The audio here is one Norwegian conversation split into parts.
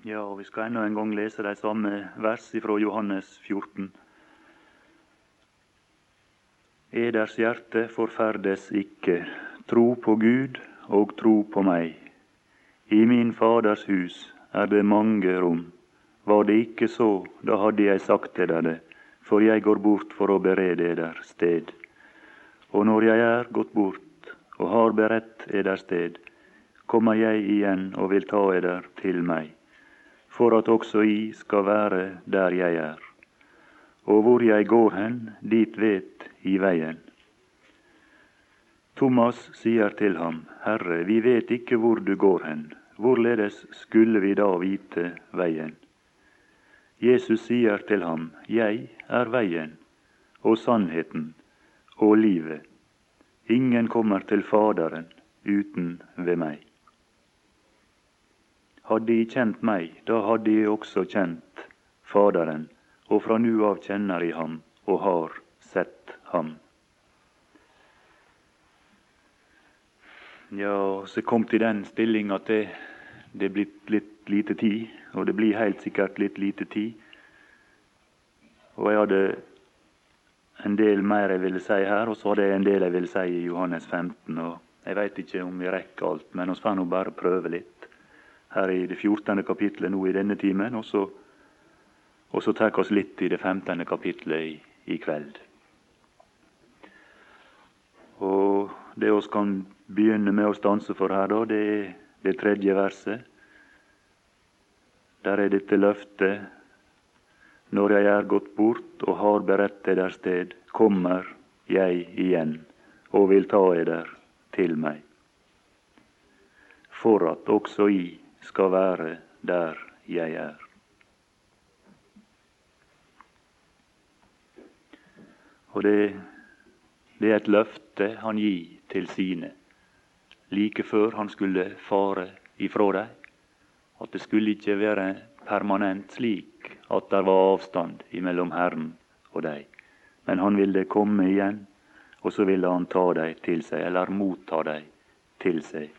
Ja, og vi skal enda en gang lese de samme vers fra Johannes 14. Eders hjerte forferdes ikke, tro på Gud og tro på meg. I min Faders hus er det mange rom. Var det ikke så, da hadde jeg sagt til dere det, for jeg går bort for å berede eder sted. Og når jeg er gått bort og har beredt eder sted, kommer jeg igjen og vil ta eder til meg for at også I skal være der jeg er. Og hvor jeg går hen, dit vet I veien. Thomas sier til ham, Herre, vi vet ikke hvor du går hen, hvorledes skulle vi da vite veien? Jesus sier til ham, Jeg er veien og sannheten og livet. Ingen kommer til Faderen uten ved meg. Hadde de kjent meg, da hadde de også kjent Faderen, og fra nu av kjenner de ham og har sett ham. Ja, så kom til den stillinga at det, det er blitt litt lite tid, og det blir helt sikkert litt lite tid. Og jeg hadde en del mer jeg ville si her, og så hadde jeg en del jeg ville si i Johannes 15. og Jeg veit ikke om vi rekker alt, men vi får nå bare prøve litt her i det 14. kapitlet nå i denne timen. Og så, og så tar vi oss litt i det 15. kapitlet i, i, kveld. Og det vi kan begynne med å stanse for her, da, det er det tredje verset. Der er dette løftet. Når jeg er gått bort og har beredt eder sted, kommer jeg igjen og vil ta eder til meg. For at også i skal være der jeg er. Og det, det er et løfte han gir til sine like før han skulle fare ifra dem. At det skulle ikke være permanent slik at det var avstand mellom Herren og dem. Men han ville komme igjen, og så ville han ta dem til seg, eller motta dem til seg.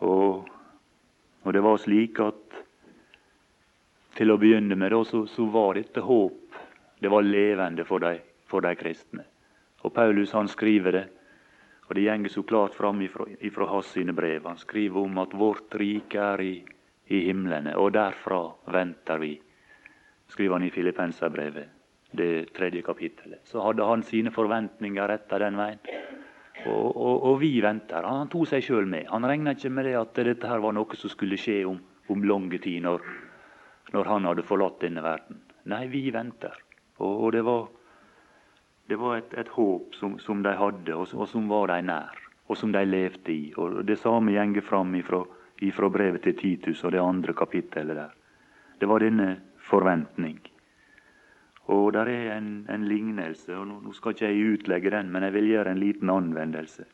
Og og det var slik at til å begynne med da, så, så, var dette håp det var levende for de, for de kristne. Og Paulus han skriver det, og det gjenger så klart fram ifra hans sine brev. Han skriver om at vårt rike er i, i himlene, og derfra venter vi. Skriver han i Filippenserbrevet, det tredje kapittelet. Så hadde han sine forventninger retta den veien. Og, og, og, vi venter. Han tok seg sjøl med. Han regna ikke med det at dette her var noe som skulle skje om, om lange tid, når, når, han hadde forlatt denne verden. Nei, vi venter. Og, og det var, det var et, et håp som, som, de hadde, og, og, som var de nær, og som de levde i. Og Det samme gjenger fram ifra, ifra brevet til Titus og det andre kapittelet der. Det var denne forventning. Og der er en, en lignelse, og nå, nå, skal ikke jeg utlegge den, men jeg vil gjøre en liten anvendelse.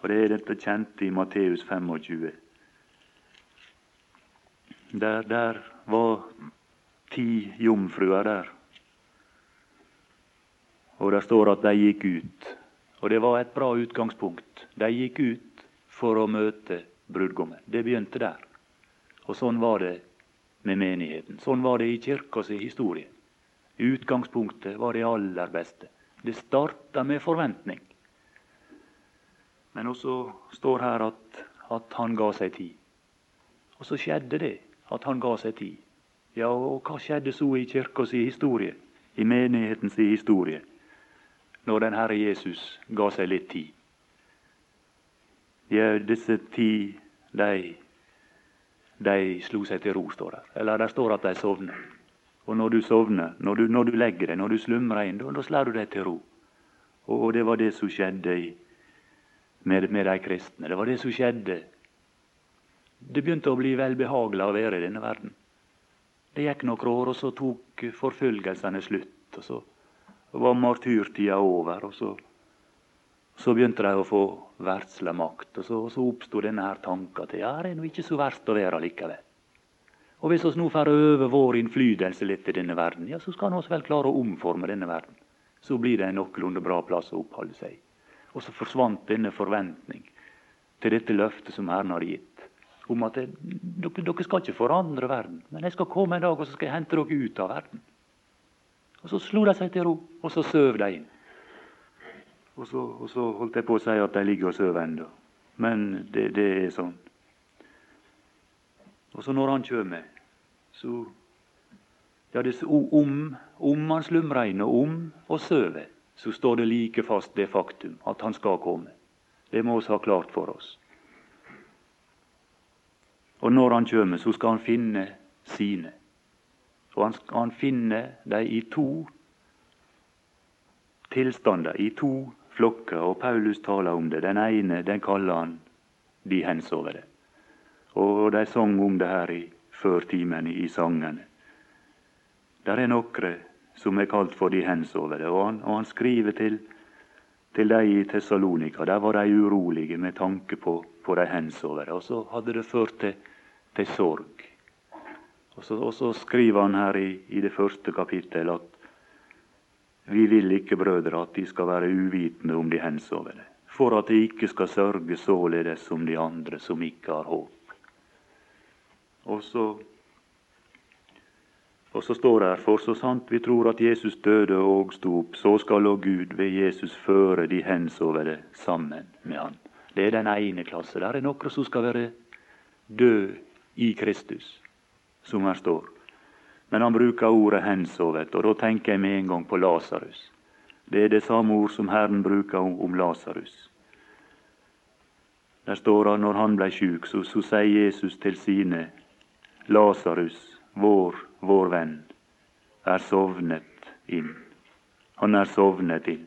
Og Det er dette kjente i Matteus 25. Der, der var ti jomfruer der. Og det står at de gikk ut. Og det var et bra utgangspunkt. De gikk ut for å møte brudgommen. Det begynte der. Og sånn var det med menigheten. Sånn var det i kirkas historie. Utgangspunktet var det aller beste. Det starta med forventning. Men også står her at, at han ga seg tid. Og så skjedde det, at han ga seg tid. Ja, og hva skjedde så i kirka historie, i menigheten si historie, når den Herre Jesus ga seg litt tid? Ja, disse ti, de, de slo seg til ro, står der. Eller der står at de sovnet. Og når du sovner, når du, når du legger deg, når du slumrer inn, da, slår du deg til ro. Og, og, det var det som skjedde i, med, med, de kristne. Det var det som skjedde. Det begynte å bli velbehagelig å være i denne verden. Det gikk noen år, og så tok forfølgelsene slutt. og Så var martyrtida over. og så, så begynte de å få verdslig makt. Og så, så oppsto denne her tanken til ja, det er nå ikke så verst å være likevel. Og hvis vi nå får øve vår innflytelse litt i denne verden, ja, så skal vi vel klare å omforme denne verden. Så blir det en noenlunde bra plass å oppholde seg. Og så forsvant denne forventning til dette løftet som Herren har gitt. om at det, dere, dere, skal ikke forandre verden, men jeg skal komme en dag og så skal jeg hente dere ut av verden. Og Så slo de seg til ro, og så søv de inn. Og så, og så holdt jeg på å si at de ligger og sover ennå. Men det, det, er sånn. Og så når han kommer, så ja, det, om, om han slumregner, om og sover, så står det like fast det faktum at han skal komme. Det må vi ha klart for oss. Og når han kommer, så skal han finne sine. Og han, han finner dem i to tilstander, i to flokker. Og Paulus taler om det. Den ene den kaller han de hensovne. Og de sang om det her i før timen i sangene. Der er nokre som er kalt for de hensovne. Og han, og han skriver til, til de i Tessalonika. Der var de urolige med tanke på, på de hensovne. Og så hadde det ført til, til sorg. Og så, og så, skriver han her i, i det første kapittel at vi vil ikke, brødre, at de skal være uvitende om de hensovne, for at de ikke skal sørge således som de andre som ikke har håp. Og så, og så står det her, for så sant vi tror at Jesus døde og sto opp, så skal òg Gud ved Jesus føre de hensovne sammen med han. Det er den ene klasse. Der er noen som skal være død i Kristus, som her står. Men han bruker ordet 'hensovet', og da tenker jeg med en gang på Lasarus. Det er det samme ord som Herren bruker om, om Lasarus. Der står han når han ble sjuk, så, så sier Jesus til sine Lasarus, vår, vår venn, er sovnet inn. Han er sovnet inn.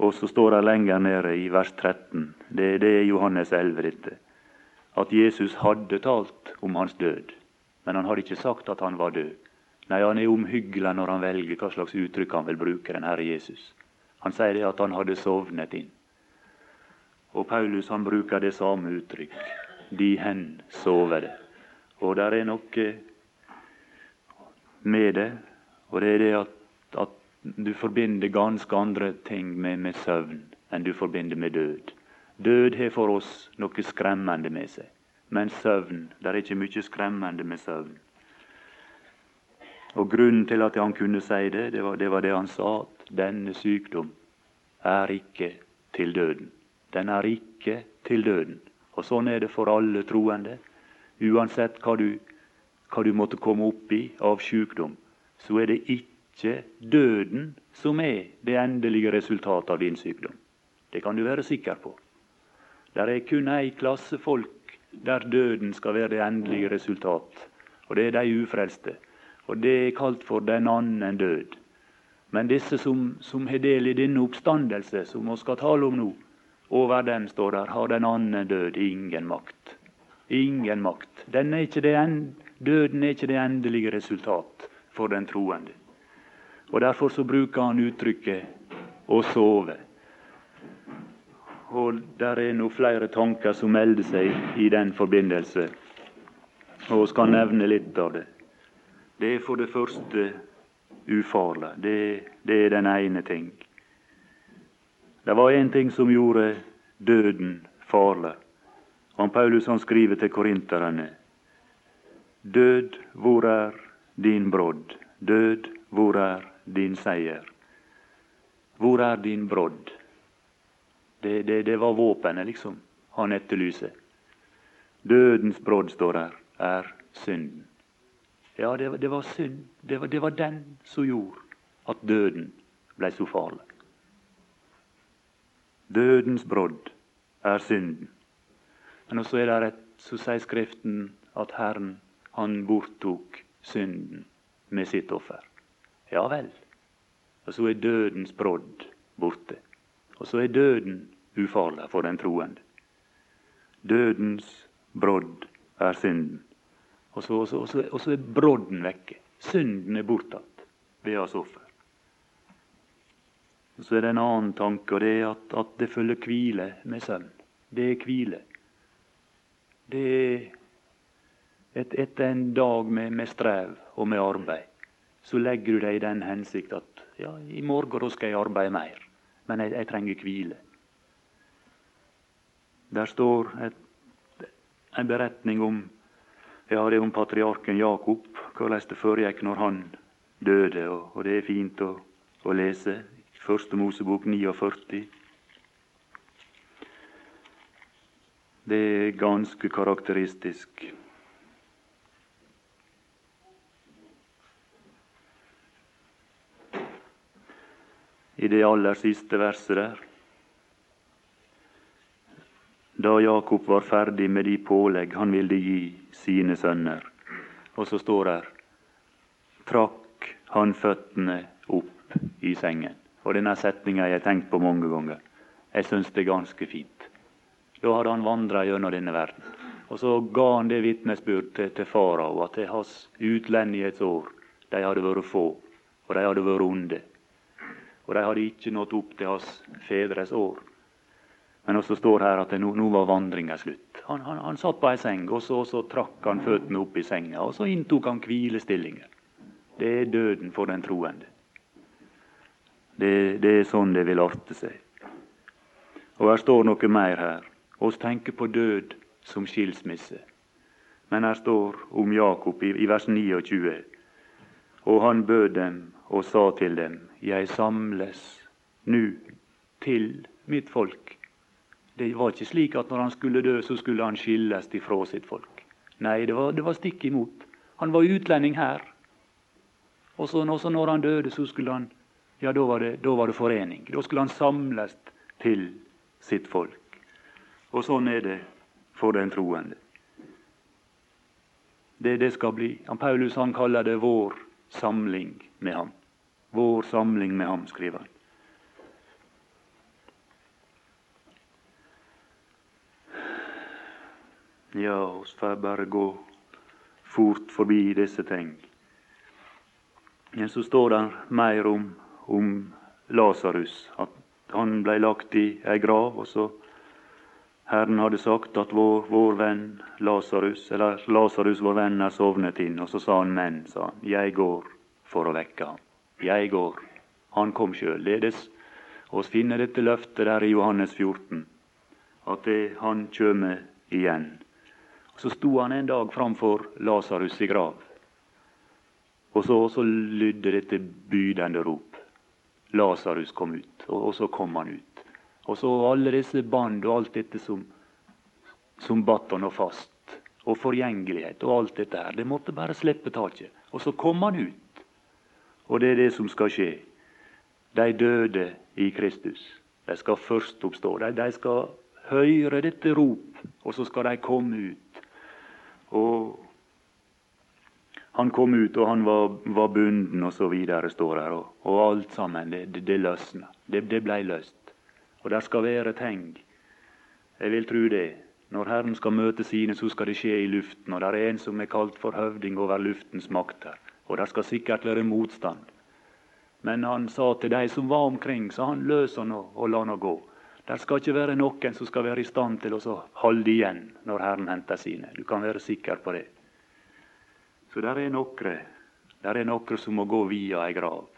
Og så står det lenger nede i vers 13, det, det er Johannes 11, dette, at Jesus hadde talt om hans død. Men han hadde ikke sagt at han var død. Nei, han er omhyggelig når han velger hva slags uttrykk han vil bruke, den Herre Jesus. Han sier det at han hadde sovnet inn. Og Paulus han bruker det samme uttrykk. De hen sovede. Og der er noe med det, og det er det at, at du forbinder ganske andre ting med, med søvn enn du forbinder med død. Død har for oss noe skremmende med seg. Men søvn Det er ikke mye skremmende med søvn. Og Grunnen til at han kunne si det, det var det, var det han sa, at denne sykdom er ikke til døden. Den er ikke til døden. Og sånn er det for alle troende. Uansett hva du, hva du måtte komme opp i av sykdom, så er det ikke døden som er det endelige resultatet av din sykdom. Det kan du være sikker på. Det er kun ei klasse folk der døden skal være det endelige resultat. Og det er de ufrelste. Og det er kalt for den annen død. Men disse som, som har del i denne oppstandelse, som vi skal tale om nå, over dem står der, har den annen død ingen makt. Ingen makt. Den er ikke det en, døden er ikke det endelige resultat for den troende. Og Derfor så bruker han uttrykket 'å sove'. Og der er nå flere tanker som melder seg i den forbindelse. Og skal nevne litt av det. Det er for det første ufarlig. Det, det er den ene ting. Det var én ting som gjorde døden farlig. Og Paulus han skriver til korinterne. Død, hvor er din brodd? Død, hvor er din seier? Hvor er din brodd? Det, det, det var våpenet, liksom, han etterlyser. Dødens brodd, står der, er synden. Ja, det, det var synd. Var, det var, den som gjorde at døden ble så farlig. Dødens brodd er synden. Men også er det rett, så sier Skriften at Herren, han borttok synden med sitt offer. Ja vel. Og så er dødens brodd borte. Og så er døden ufarlig for den troende. Dødens brodd er synden. Og så, og så, og så, og så er brodden vekke. Synden er bortatt ved hans offer. Og Så er det en annen tanke, og det er at, at det følger hvile med søvn. Det er hvile. Det er et, etter en dag med, med strev og med arbeid, så legger du deg i den hensikt at ja, i morgen skal jeg arbeide mer men jeg, jeg trenger hvile. Der står et, en beretning om ja, det er om patriarken Jakob, hvordan det foregikk når han døde. Og, og det er fint å, å lese. Første Mosebok 49. Det er ganske karakteristisk. I det aller siste verset der da Jakob var ferdig med de pålegg han ville gi sine sønner. Og så står der trakk han føttene opp i sengen. Og denne setninga har jeg tenkt på mange ganger. Jeg syns det er ganske fint. Da hadde han vandra gjennom denne verden. Og så ga han det vitnesbyrd til, til farao at hans utlendighetsår de hadde vært få, og de hadde vært onde. Og de hadde ikke nådd opp til hans fedres år. Men også står her at nå, nå var vandringa slutt. Han, han, han, satt på ei seng, og så, så trakk han føttene opp i senga. Og så inntok han hvilestillinger. Det er døden for den troende. Det, det er sånn det vil arte seg. Og her står noe mer her. Oss tenker på død som skilsmisse. Men her står om Jakob i, i vers 29. Og han bød dem og sa til dem, Jeg samles nu til mitt folk det var ikke slik at når han skulle dø, så skulle han skilles ifra sitt folk. Nei, det var, det var stikk imot. Han var utlending her. Og så når han døde, så skulle han ja, da var, det, da var det forening. Da skulle han samles til sitt folk. Og sånn er det for den troende. Det, det skal bli. Han Paulus han kaller det vår samling med ham. Vår samling med ham, skriver han. Ja, oss får bare gå fort forbi disse ting. Men så står det mer om, om Lasarus. At han ble lagt i ei grav, og så Herren hadde sagt at vår, vår venn Lasarus, eller Lasarus, vår venn, er sovnet inn. Og så sa han, men, sa han, jeg går for å vekke ham. Jeg går. Han kom sjøl. Ledes. Vi finner dette løftet der i Johannes 14, at det, han kjem igjen. Så sto han en dag framfor Lasarus' i grav. Og så, så lydde dette bydende rop. Lasarus kom ut, og, og, så kom han ut. Og så alle disse band og alt dette som, som batt og fast. Og forgjengelighet og alt dette her. Det måtte bare slippe taket. Og så kom han ut. Og det er det som skal skje. De døde i Kristus. De skal først oppstå. De, de skal høre dette rop, og så skal de komme ut. Og han kom ut, og han var, var bunden, og så videre, står her. Og, og alt sammen, det, det, det løsna. Det, det blei løst. Og der skal være tegn. Jeg vil tro det. Når Herren skal møte sine, så skal det skje i luften. Og der er en som er kalt for høvding over luftens makter. Og der skal sikkert være motstand. Men han sa til de som var omkring, så han løs han og, la han gå. Der skal ikke være noen som skal være i stand til å holde igjen når Herren henter sine. Du kan være sikker på det. Så det er noen der er noen som må gå via ei grav,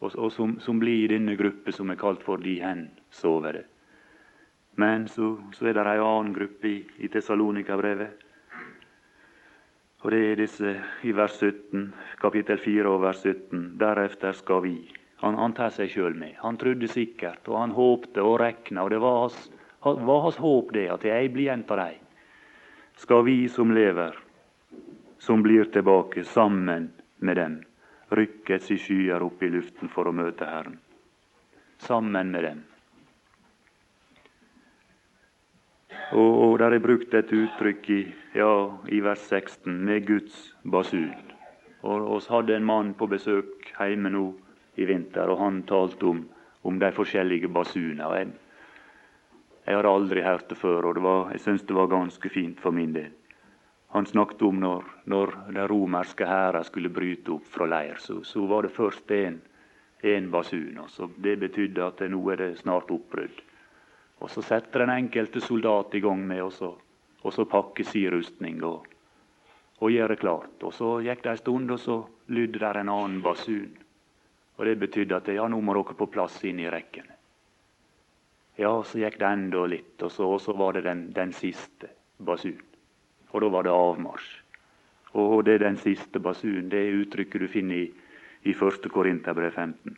og, og som, som, blir i denne gruppe som er kalt for de hen sovere. Men så, så er det ei annen gruppe i, i Tessalonika-brevet. Og det er disse i vers 17, kapittel 4 og vers 17. Deretter skal vi, han, han tar seg sjøl med. Han trodde sikkert, og han håpte og rekna. Og det var hans, var hans håp det, at jeg blir en av dem. Skal vi som lever, som blir tilbake, sammen med dem, rykkes i skyer opp i luften for å møte Herren. Sammen med dem. Og, og der er brukt et uttrykk i, ja, i vers 16 med Guds basun. Og oss hadde en mann på besøk hjemme nå i vinter, og han talte om, om de forskjellige basuner. Jeg, jeg har aldri hørt det før, og det var, jeg syns det var ganske fint for min del. Han snakket om når, når den romerske hæren skulle bryte opp fra leir, så, så var det først en, en basun. Og så det betydde at nå er det snart oppbrudd. Og så setter den enkelte soldat i gang med å pakke sin rustning og, og gjøre klart. Og Så gikk det en stund, og så lydde der en annen basun. Og Det betydde at ja, nå må dere på plass inn i rekken. Ja, så gikk det enda litt, og så, og så var det den, den siste basun. Og da var det avmarsj. Og det er den siste basunen. Det er uttrykket du finner i, i 1. Korinterbrev 15.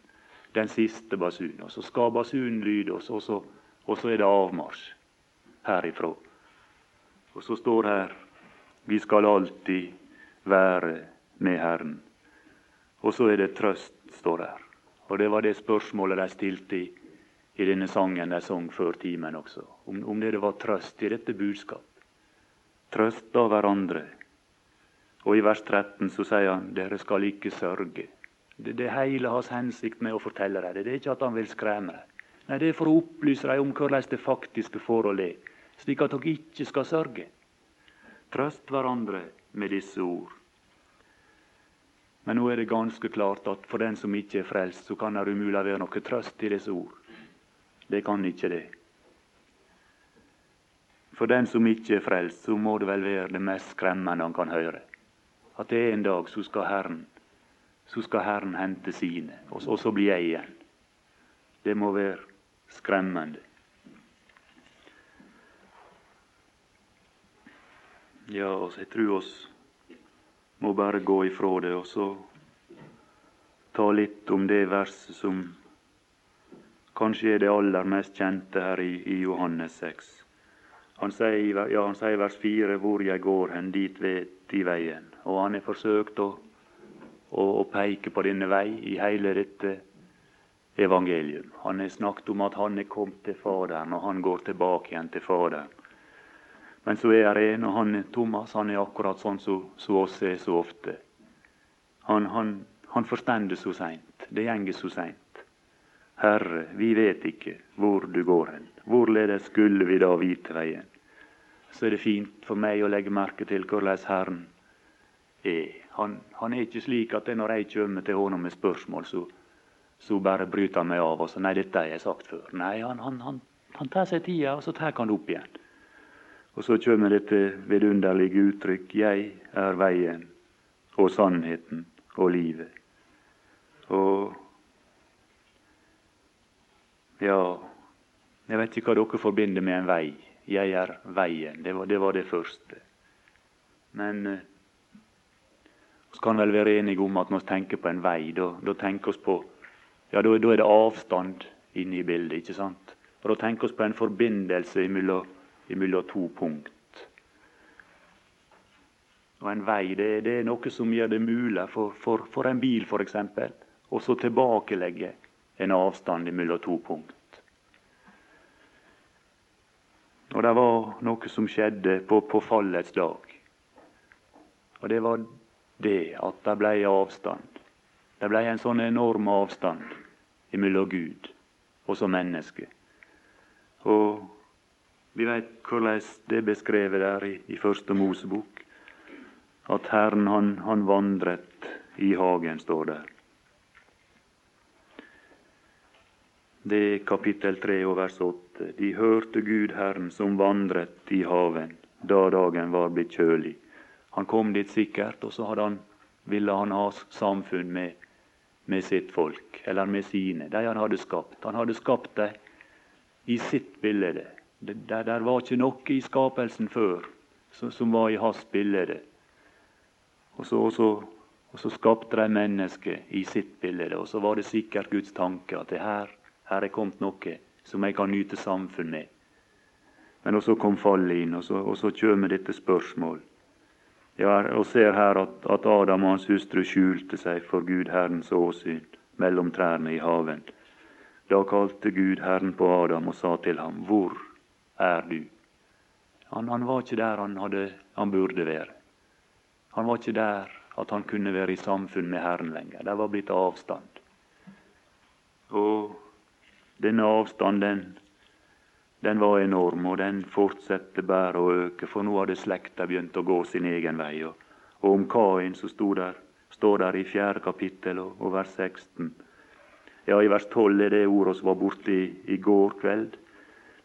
Den siste basunen. Og så skal basunen lyde, og så, og så er det avmarsj herifra. Og så står her vi skal alltid være med Herren. Og så er det trøst, står her. Og det var det spørsmålet de stilte i, i denne sangen de sang før timen også. Om, om det var trøst i dette budskap. Trøst av hverandre. Og i vers 13 så sier han dere skal ikke sørge. Det, det hele hans hensikt med å fortelle dem det. Det er ikke at han vil skremme dem. Nei, det er for å opplyse dem om hvordan det faktiske forholdet er, slik at dere ikke skal sørge. Trøst hverandre med disse ord. Men nå er det ganske klart at for den som ikke er frelst, så kan det umulig være noe trøst i disse ord. Det kan ikke det. For den som ikke er frelst, så må det vel være det mest skremmende han kan høre. At det er en dag så skal Herren, så skal Herren hente sine, og så, blir jeg igjen. Det må være skremmende. Ja, altså, jeg tror oss må bare gå ifra det, og så ta litt om det verset som kanskje er det aller mest kjente her i, i Johannes 6. Han sier, ja, han sier vers 4 hvor jeg går hen, dit vet i veien. Og han har forsøkt å, å, å, peke på denne vei i hele dette evangelium. Han har snakket om at han er kommet til Faderen, og han går tilbake igjen til Faderen. Men så er det en, og han Thomas han er akkurat sånn som så, så oss er så ofte. Han, han, han forstår så seint. Det gjenger så seint. Herre, vi vet ikke hvor du går hen. Hvorledes skulle vi da vite veien? Så er det fint for meg å legge merke til hvordan Herren er. Han, han er ikke slik at når jeg kommer til ham med spørsmål, så, så bare bryter han meg av og så Nei, dette har jeg sagt før. Nei, han, han, han, han tar seg tida, og så tar han det opp igjen. Og så kommer dette vidunderlige uttrykk 'Jeg er veien og sannheten og livet'. Og ja Jeg vet ikke hva dere forbinder med en vei. Jeg er veien. Det var det, var det første. Men vi eh, kan vel være enige om at når vi tenker på en vei, da tenker oss på ja, da, er det avstand inne i bildet. ikke sant? Og Da tenker vi på en forbindelse mellom to punkt. Og En vei det, det, er noe som gjør det mulig for, for, for en bil f.eks. å tilbakelegge en avstand mellom to punkt. Og Det var noe som skjedde på, på fallets dag. Og det var det at det ble avstand. Det ble en sånn enorm avstand mellom Gud og som menneske. Og vi vet hvordan det er beskrevet der i, i Første Mosebok. At Herren han, han vandret i hagen, står der. Det er kapittel 3 og vers 8. De hørte Gud Herren som vandret i haven da dagen var blitt kjølig. Han kom dit sikkert, og så han, ville han ha samfunn med, med sitt folk, eller med sine, de han hadde skapt. Han hadde skapt dem i sitt bilde. Det, der, var ikke noe i skapelsen før som, som var i hans bilde. Og så, og, så, og så, skapte de mennesket i sitt bilde. Og så var det sikkert Guds tanke at det her, her er kommet noe som jeg kan nyte samfunn med. Men så kom fallet inn, og så, og så kommer dette spørsmål. Ja, og ser her at, at Adam og hans hustru skjulte seg for Gud Herrens åsyn mellom trærne i haven. Da kalte Gud Herren på Adam og sa til ham, Hvor er du. Han, han var ikke der han, hadde, han, burde være. Han var ikke der at han kunne være i samfunn med Herren lenger. Det var blitt avstand. Og denne avstanden den var enorm, og den fortsatte bare å øke, for nå hadde slekta begynt å gå sin egen vei. Og, og om Kain der, står der i fjerde kapittel og, og vers 16. Ja, i vers 12 er det ordet som var borte i, i går kveld.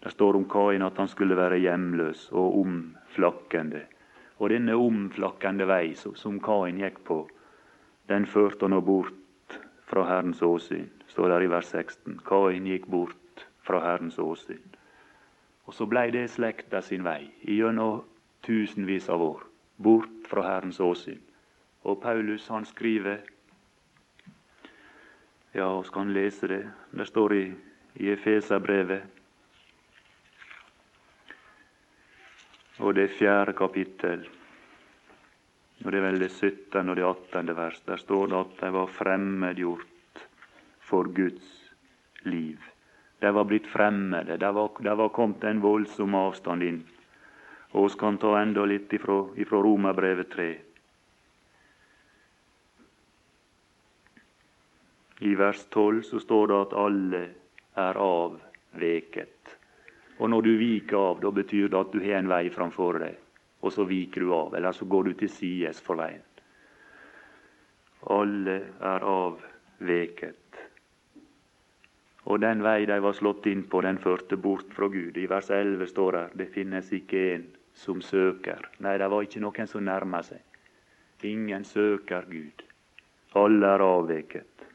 Det står om Kain at han skulle være hjemløs og omflakkende. Og denne omflakkende vei som Kain gikk på, den førte han bort fra Herrens åsyn, står der i vers 16. Kain gikk bort fra Herrens åsyn. Og så blei det slekta sin vei. Gjennom tusenvis av år, bort fra Herrens åsyn. Og Paulus han skriver Ja, vi kan lese det. Det står i, i Efeserbrevet. Og det fjerde kapittel. Og Det er vel det 17. og det 18. vers. Der står det at de var fremmedgjort for Guds liv. De var blitt fremmede. Det var, de var kommet en voldsom avstand inn. Og vi kan ta enda litt ifra, ifra Romerbrevet 3. I vers 12 så står det at alle er avveket. Og når du viker av, da betyr det at du har en vei framfor deg, og så viker du av. Eller så går du til sides for veien. Alle er avveket. Og den vei de var slått inn på, den førte bort fra Gud. I vers 11 står det det finnes ikke en som søker. Nei, det var ikke noen som nærma seg. Ingen søker Gud. Alle er avveket.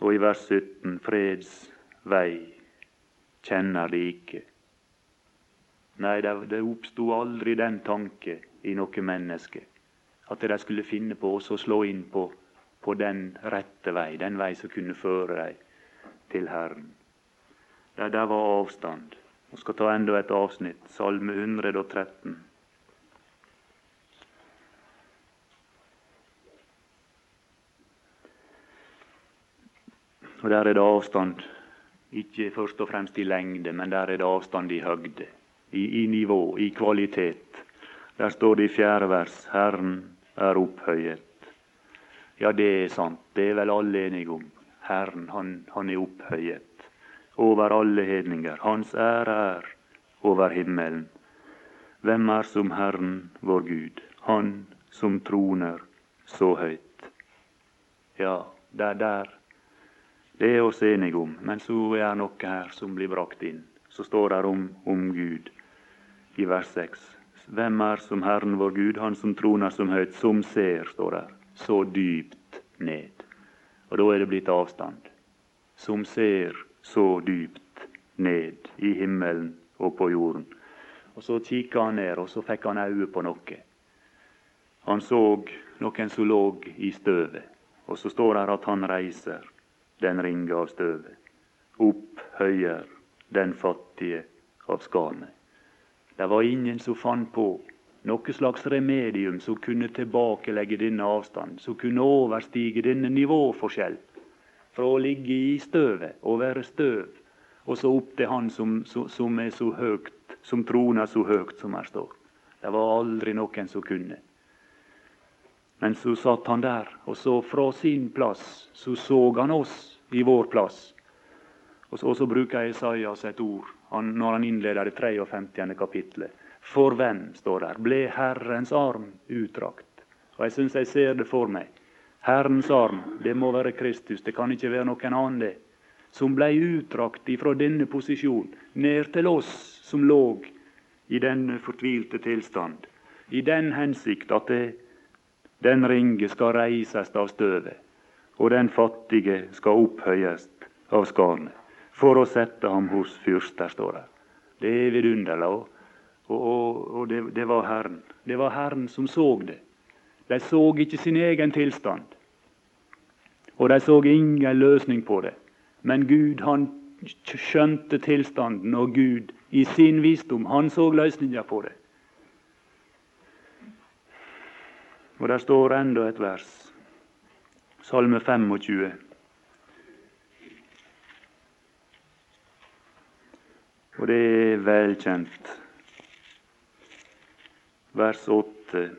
Og i vers 17 freds vei kjenner de ikke. Nei, det, det oppsto aldri den tanke i noe menneske at de skulle finne på å slå inn på på den rette vei, den vei som kunne føre deg til Herren. Der, der var avstand. Vi skal ta enda et avsnitt, Salme 113. Og Der er det avstand, ikke først og fremst i lengde, men der er det avstand i høgde, i, i nivå, i kvalitet. Der står det i fjerde vers Herren er opphøyet ja, det er sant. Det er vel alle enige om. Herren, han, han er opphøyet over alle hedninger. Hans ære er over himmelen. Hvem er som Herren vår Gud, Han som troner så høyt? Ja, det er der. Det er oss enige om. Men så er noe her som blir brakt inn. Så står det om, om Gud i vers 6. Hvem er som Herren vår Gud, Han som troner som høyt, som ser, står der så dypt ned. Og da er det blitt avstand. Som ser så dypt ned i himmelen og på jorden. Og Så kikka han ned, og så fikk han øye på noe. Han så noen som lå i støvet. Og så står det at han reiser den ringe av støvet. Opphøyer den fattige av skarnet. Det var ingen som fant på noe slags remedium som kunne tilbakelegge denne avstanden, som kunne overstige denne nivåforskjell. Fra å ligge i støvet og være støv, og så opp til Han som, som er så høyt, som troner så høyt som her står. Det var aldri noen som kunne. Men så satt han der, og så fra sin plass så så han oss i vår plass. Og så, og så bruker Isaias et ord han, når han innleder det 53. kapitlet. For hvem, står der, ble Herrens arm utdrakt? Og Jeg syns jeg ser det for meg. Herrens arm, det må være Kristus, det kan ikke være noen annen. det, Som ble utdrakt ifra denne posisjon ned til oss som lå i denne fortvilte tilstand. I den hensikt at det, den ringe skal reises av støvet, og den fattige skal opphøyes av skarnet, for å sette ham hos fyrster, står det. Det er vidunderlig. Og, og, og det, det, var Herren. Det var Herren som så det. De så ikke sin egen tilstand. Og de så ingen løsning på det. Men Gud han skjønte tilstanden, og Gud i sin visdom han så løsninga på det. Og der står enda et vers. Salme 25. Og det er velkjent vers 8.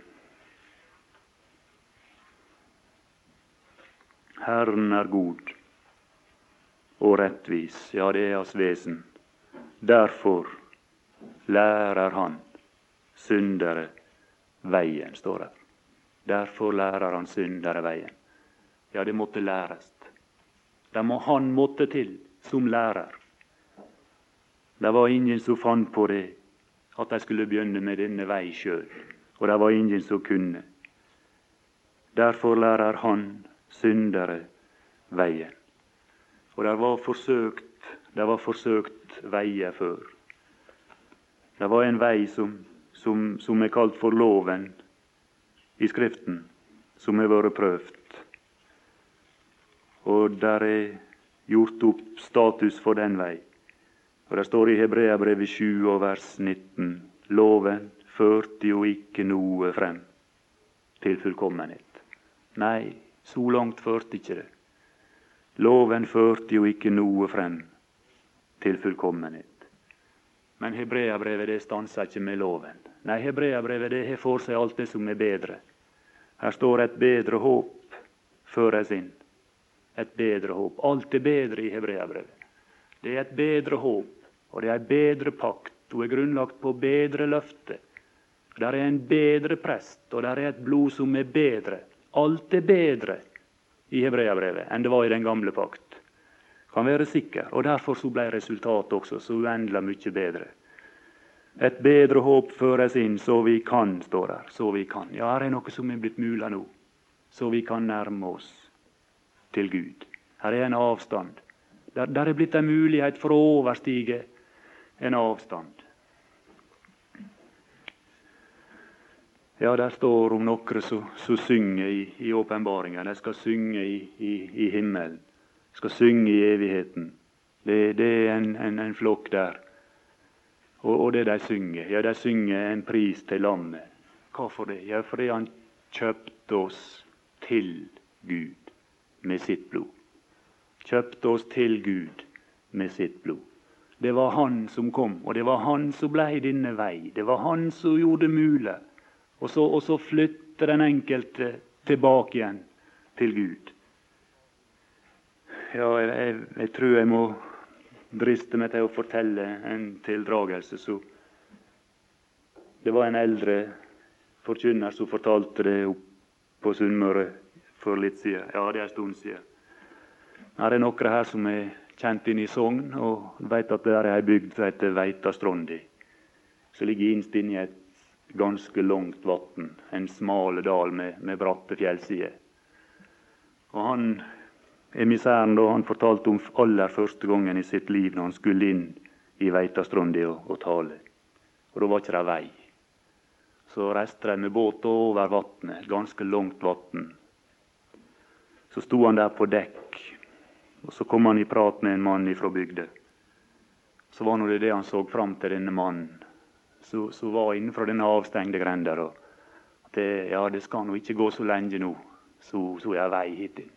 Herren er god og rettvis, ja, det er hans vesen. Derfor lærer han syndere veien, står det. Derfor lærer han syndere veien. Ja, det måtte læres. Det må han måtte til som lærer. Det var ingen som fant på det at de skulle begynne med denne vei sjøl, og det var ingen som kunne. Derfor lærer han syndere veien. Og det var forsøkt, det var forsøkt veier før. Det var en vei som, som, som er kalt for loven i Skriften, som har vært prøvd. Og der er gjort opp status for den vei. Og Det står i Hebreabrevet 7 og vers 19 loven førte jo ikke noe frem til fullkommenhet. Nei, så langt førte ikke det. Loven førte jo ikke noe frem til fullkommenhet. Men hebreabrevet det stanser ikke med loven. Nei, hebreabrevet det har for seg alt det som er bedre. Her står et bedre håp føres inn. Et bedre håp. Alt er bedre i hebreabrevet. Det er et bedre håp, og det er ei bedre pakt. Hun er grunnlagt på bedre løfte. Der er en bedre prest, og der er et blod som er bedre. Alt er bedre i hebreabrevet enn det var i den gamle pakt kan være sikker. Og Derfor så ble resultatet også så uendelig mye bedre. Et bedre håp føres inn, så vi kan, står der. Så vi kan. Ja, her er noe som er blitt mulig nå. Så vi kan nærme oss til Gud. Her er en avstand. Der, der er blitt en mulighet for å overstige en avstand. Ja, der står om noen som synger i åpenbaringa. De skal synge i, i, i himmelen skal synge i evigheten. Det, det er en, en, en, flokk der. Og, og, det de synger, ja, de synger en pris til landet. Hvorfor det? Ja, fordi han kjøpte oss til Gud med sitt blod. Kjøpte oss til Gud med sitt blod. Det var han som kom, og det var han som blei denne vei. Det var han som gjorde det mulig. Og så, og så flytter den enkelte tilbake igjen til Gud. Ja, jeg, jeg, jeg, tror jeg må driste meg til å fortelle en tildragelse. Så det var en eldre forkynner som fortalte det opp på Sunnmøre for litt siden. Ja, det er en stund siden. Er noen her som er kjent inn i Sogn, og vet at det er ei bygd som heter Veitastrandi. Som ligger innst inne i et ganske langt vann. En smal dal med, med bratte fjellsider. Og han emissæren da han fortalte om aller første gangen i sitt liv når han skulle inn i Veitastrondi og, og, tale. Og Da var ikke det vei. Så reiste de med båt over vatnet, ganske langt vann. Så sto han der på dekk, og så kom han i prat med en mann ifra bygda. Så var nå det det han så fram til denne mannen, som var innenfor denne avstengte grenda. At det, ja, det skal nå ikke gå så lenge nå, så, så er vei hit inn.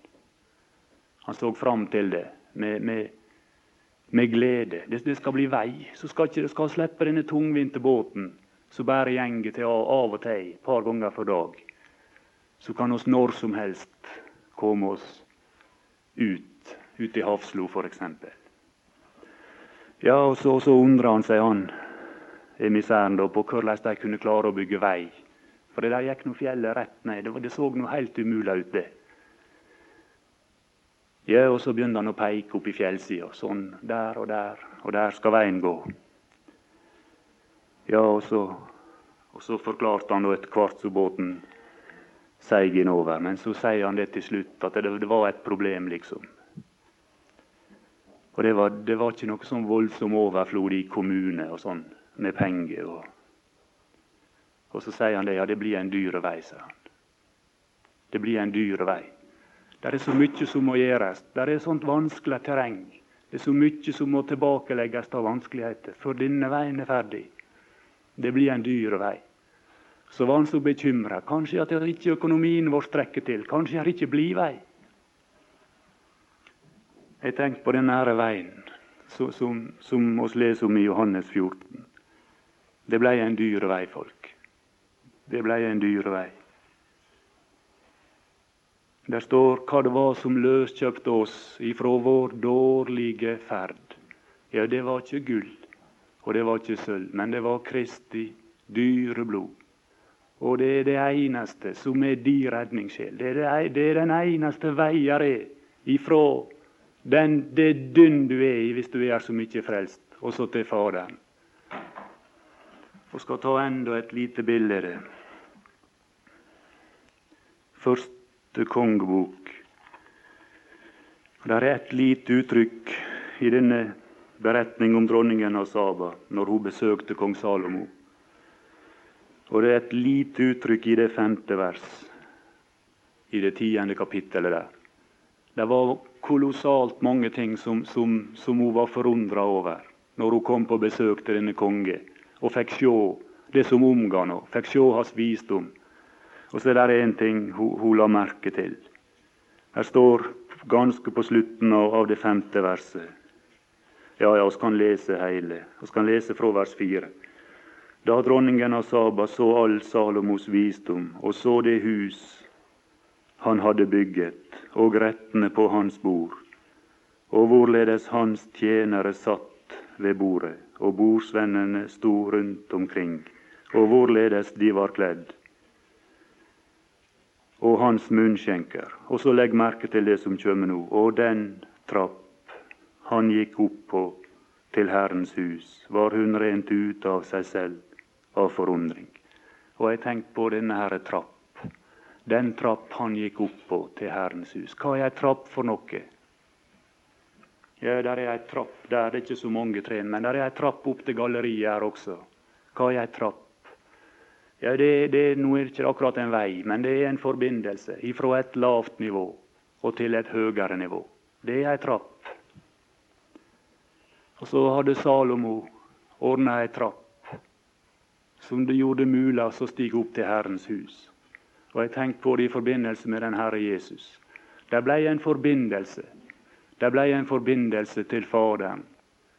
Han så fram til det med, med, med glede. Det, det, skal bli vei. Så skal ikke det skal slippe denne tungvinte båten som bærer gjengen til av og til et par ganger for dag. Så kan oss når som helst komme oss ut, ut i Hafslo f.eks. Ja, og så, så undra han seg, han emissæren, på hvordan de kunne klare å bygge vei. For det der gikk nå fjellet rett ned. Det, det så nå helt umulig ut, det. Ja, og så begynner han å peke opp i fjellsida. Sånn, der og der, og der skal veien gå. Ja, og så, og så forklarte han etter hvert som båten seig innover. Men så sier han det til slutt, at det, det var et problem, liksom. Og det var, det var ikke noe sånn voldsom overflod i kommune og sånn, med penger. Og, og så sier han det, ja, det blir en dyr vei, sier han. Det blir en dyr vei. Det er så mye som må gjøres. Det er sånt vanskelig terreng. Det er så mye som må tilbakelegges av vanskeligheter før denne veien er ferdig. Det blir en dyr vei. Så var han så bekymra. Kanskje at ikke økonomien vår strekker til. Kanskje det ikke blir vei. Jeg tenker på denne veien som, oss leser om i Johannes 14. Det ble en dyr vei, folk. Det ble en dyr vei. Der står hva det var som løskjøpte oss ifra vår dårlige ferd. Ja, det var ikke gull, og det var ikke sølv, men det var Kristi dyre blod. Og det er det eneste som er din redningssjel. Det er, det, er den eneste veien er ifra den, det dynn du er i hvis du er så mye frelst, og så til Faderen. Og skal ta enda et lite bilde. Først første kongebok. Det er et lite uttrykk i denne beretning om dronningen av Saba når hun besøkte kong Salomo. Og Det er et lite uttrykk i det femte vers i det tiende kapittelet der. Det var kolossalt mange ting som, som, som hun var forundra over når hun kom på besøk til denne konge og fikk se det som omga henne, fikk se hans visdom. Og så er det én ting hun, hun, la merke til. Her står ganske på slutten av, det femte verset. Ja, ja, vi kan lese hele. Vi kan lese fra vers fire. Da dronningen av Saba så all Salomos visdom og så det hus han hadde bygget, og rettene på hans bord, og hvorledes hans tjenere satt ved bordet, og bordsvennene sto rundt omkring, og hvorledes de var kledd, og hans munnskjenker. Og så legg merke til det som kommer nå. Og den trapp han gikk opp på til Herrens hus, var hun rent ute av seg selv av forundring. Og jeg tenkte på denne herre trapp. Den trapp han gikk opp på til Herrens hus. Hva er ei trapp for noe? Ja, der er ei trapp der. Det er ikke så mange trinn, men der er ei trapp opp til galleriet her også. Hva er ei trapp? Ja, det, det er nå ikke akkurat en vei, men det er en forbindelse fra et lavt nivå og til et høyere nivå. Det er ei trapp. Og så hadde Salomo ordna ei trapp som det gjorde mulig å stige opp til Herrens hus. Og jeg tenkte på det i forbindelse med den Herre Jesus. Det ble en forbindelse. Det ble en forbindelse til Faderen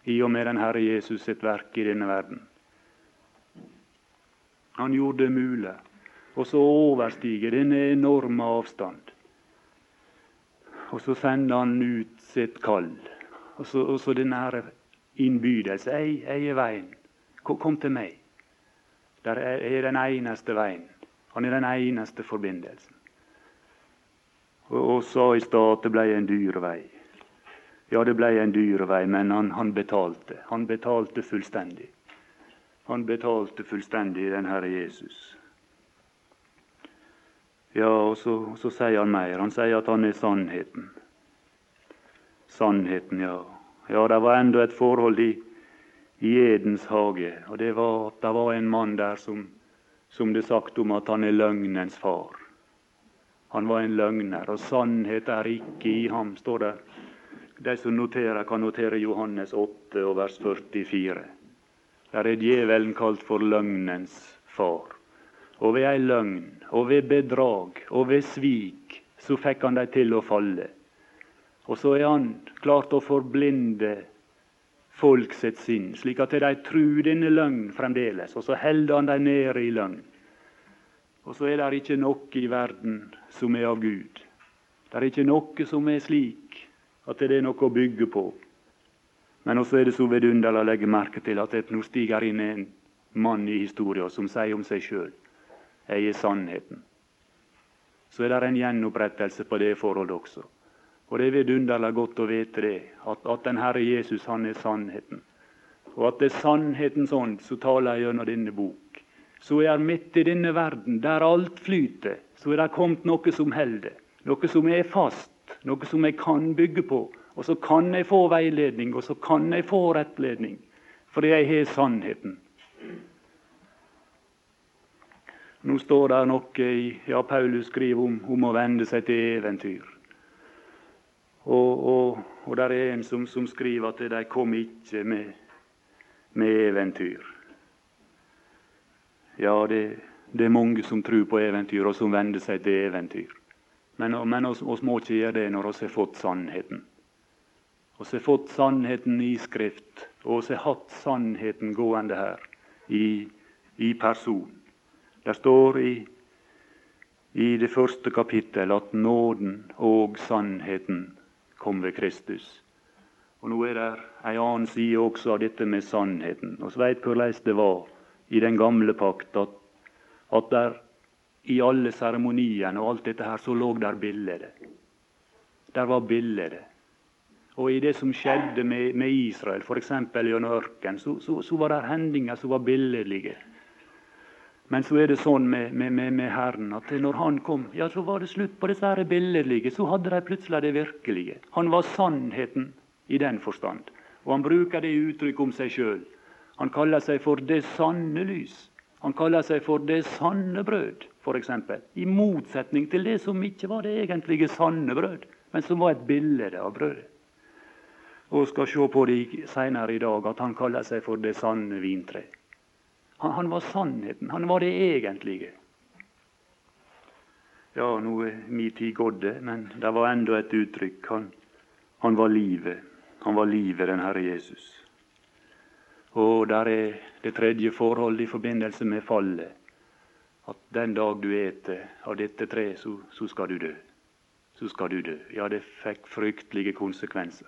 i og med den Herre Jesus sitt verk i denne verden. Han gjorde det mulig. Og så overstiger denne enorme avstand. Og så sender han ut sitt kall. Og så, og så denne her innbydelse. Jeg, jeg er veien. Kom, til meg. Der er, er den eneste veien. Han er den eneste forbindelsen. Og, og sa i stad at det ble en dyr vei. Ja, det ble en dyr vei, men han, han betalte. Han betalte fullstendig. Han betalte fullstendig, den Herre Jesus. Ja, og så, så, sier han mer. Han sier at han er sannheten. Sannheten, ja. Ja, det var enda et forhold i, i Edens hage. Og det var at det var en mann der som som det er sagt om at han er løgnens far. Han var en løgner, og sannhet er ikke i ham, står det. De som noterer, kan notere Johannes 8 og vers 44. Der er djevelen kalt for løgnens far. Og ved ei løgn, og ved bedrag, og ved svik, så fikk han dem til å falle. Og så er han klart å forblinde folk sitt sinn, slik at de tror denne løgn fremdeles, og så holder han dem nede i løgn. Og så er det ikke noe i verden som er av Gud. Det er ikke noe som er slik at det er noe å bygge på. Men også er det så vidunderlig å legge merke til at nå stiger inn en mann i historien som sier om seg sjøl 'Jeg er sannheten'. Så er det en gjenopprettelse på det forholdet også. Og det er vidunderlig godt å vite det, at, at den Herre Jesus han er sannheten. Og at det er sannhetens ånd som taler jeg gjennom denne bok. Så er midt i denne verden, der alt flyter, så er det kommet noe som holder. Noe som er fast, noe som jeg kan bygge på. Og så kan jeg få veiledning, og så kan jeg få rettledning. Fordi jeg har sannheten. Nå står det noe i ja, Paulus skriver om, om å vende seg til eventyr. Og, og, og der er en som, som, skriver at de kom ikke med, med eventyr. Ja, det, det, er mange som tror på eventyr, og som vender seg til eventyr. Men, men oss, må ikke gjøre det når vi har fått sannheten. Vi har fått sannheten i Skrift, og vi har hatt sannheten gående her i, i person. Det står i, i det første kapittel at nåden og sannheten kom ved Kristus. Og Nå er det ei annen side også av dette med sannheten. Vi veit hvordan det var i den gamle pakt, at, at der i alle seremoniene og alt dette her, så lå der bildet. Der var bildet. Og i det som skjedde med, med Israel, f.eks. gjennom ørkenen, så, så, så, var det hendinger som var billedlige. Men så er det sånn med, med, med, med, Herren at når Han kom, ja, så var det slutt på disse billedlige. Så hadde de plutselig det virkelige. Han var sannheten i den forstand. Og han bruker det uttrykket om seg sjøl. Han kaller seg for det sanne lys. Han kaller seg for det sanne brød, f.eks. I motsetning til det som ikke var det egentlige sanne brød, men som var et bilde av brødet. Og skal se på det seinere i dag at han kaller seg for det sanne vintre. Han, han var sannheten. Han var det egentlige. Ja, nå er min tid gått, men det var enda et uttrykk. Han, han var livet. Han var livet, den Herre Jesus. Og der er det tredje forholdet i forbindelse med fallet. At den dag du eter av dette treet, så, så, skal du dø. Så skal du dø. Ja, det fikk fryktelige konsekvenser.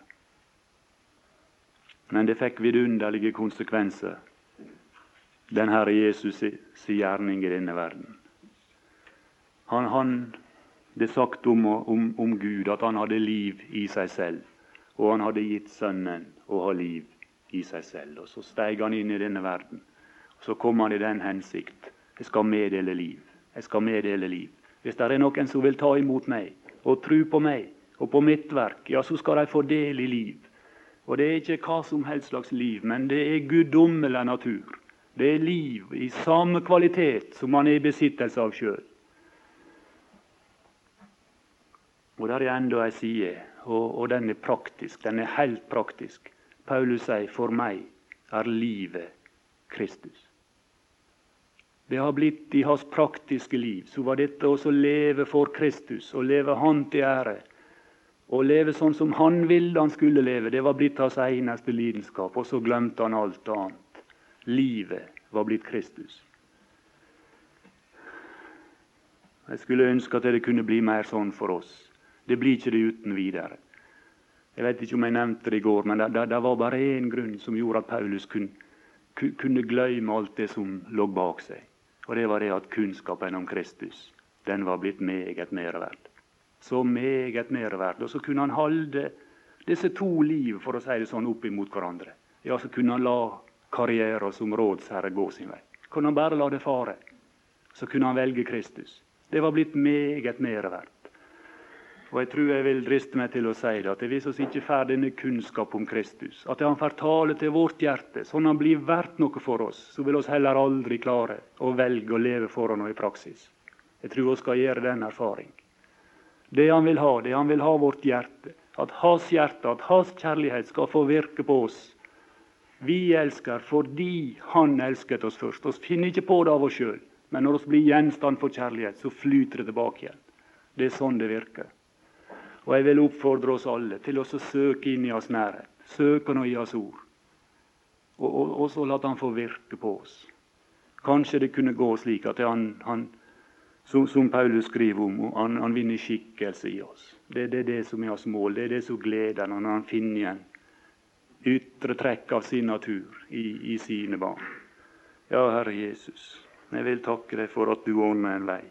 Men det fikk vidunderlige konsekvenser, den Herre Jesus sin gjerning i denne verden. Han, han, det er sagt om, om, om Gud at han hadde liv i seg selv, og han hadde gitt Sønnen å ha liv i seg selv. Og Så steg han inn i denne verden. Og Så kom han i den hensikt. Jeg skal meddele liv. Jeg skal meddele liv. Hvis det er noen som vil ta imot meg og tro på meg og på mitt verk, ja, så skal de få del i liv. Og det er ikke hva som helst slags liv, men det er guddommelig natur. Det er liv i samme kvalitet som man er i besittelse av sjøl. Og der er enda ei side, og, og den er praktisk. Den er helt praktisk. Paulus sier, 'For meg er livet Kristus'. Det har blitt i hans praktiske liv. Så var dette også å leve for Kristus, å leve Han til ære. Å leve sånn som han ville han skulle leve, det var blitt hans eneste lidenskap. Og så glemte han alt annet. Livet var blitt Kristus. Jeg skulle ønske at det kunne bli mer sånn for oss. Det blir ikke det uten videre. Jeg vet ikke om jeg nevnte det i går, men det, det, det var bare én grunn som gjorde at Paulus kunne, kunne glemme alt det som lå bak seg. Og det var det at kunnskapen om Kristus den var blitt meget mer verdt. Så meget mer verdt. Og så kunne han holde disse to liv for å si det sånn, opp imot hverandre. Ja, så kunne han la karrieren som rådsherre gå sin vei. Kunne han bare la det fare, så kunne han velge Kristus. Det var blitt meget mer verdt. Og jeg tror jeg vil driste meg til å si det, at hvis vi ikke får denne kunnskap om Kristus, at han får tale til vårt hjerte, sånn han blir verdt noe for oss, så vil vi heller aldri klare å velge å leve for ham i praksis. Jeg tror vi skal gjøre den erfaring. Det han vil ha, det han vil ha vårt hjerte. At hans hjerte, at hans kjærlighet skal få virke på oss. Vi elsker fordi han elsket oss først. Vi finner ikke på det av oss sjøl, men når vi blir gjenstand for kjærlighet, så flyter det tilbake igjen. Det er sånn det virker. Og jeg vil oppfordre oss alle til å søke inn i hans nærhet. Søke nå i hans ord. Og, og, og, så la han få virke på oss. Kanskje det kunne gå slik at han, han som, som, Paulus skriver om, han, han vinner skikkelse i oss. Det, det, er det som er hans mål. Det er det som gleder når han finner igjen ytre trekk av sin natur i, i sine barn. Ja, Herre Jesus, jeg vil takke deg for at du ordner en vei.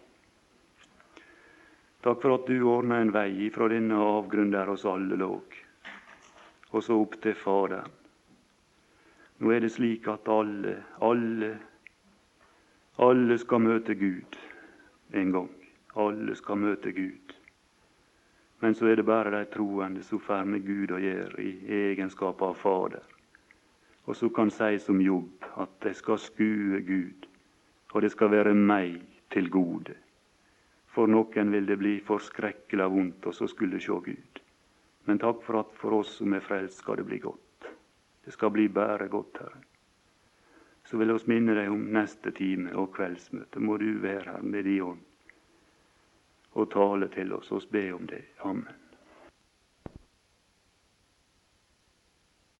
Takk for at du ordna en vei ifra denne avgrunnen der oss alle lå, og så opp til Faderen. Nå er det slik at alle, alle, alle skal møte Gud en gang. Alle skal møte Gud. Men så er det bare de troende som får med Gud å gjøre i egenskap av Fader. Og så kan si som jobb at de skal skue Gud, og det skal være meg til gode. For noen vil det bli forskrekkelig vondt og så skulle se Gud. Men takk for at for oss som er frelst, skal det bli godt. Det skal bli bare godt, Herre. Så vil oss minne deg om neste time og kveldsmøte. Må du være her med din ånd og tale til oss. Oss be om det. Amen.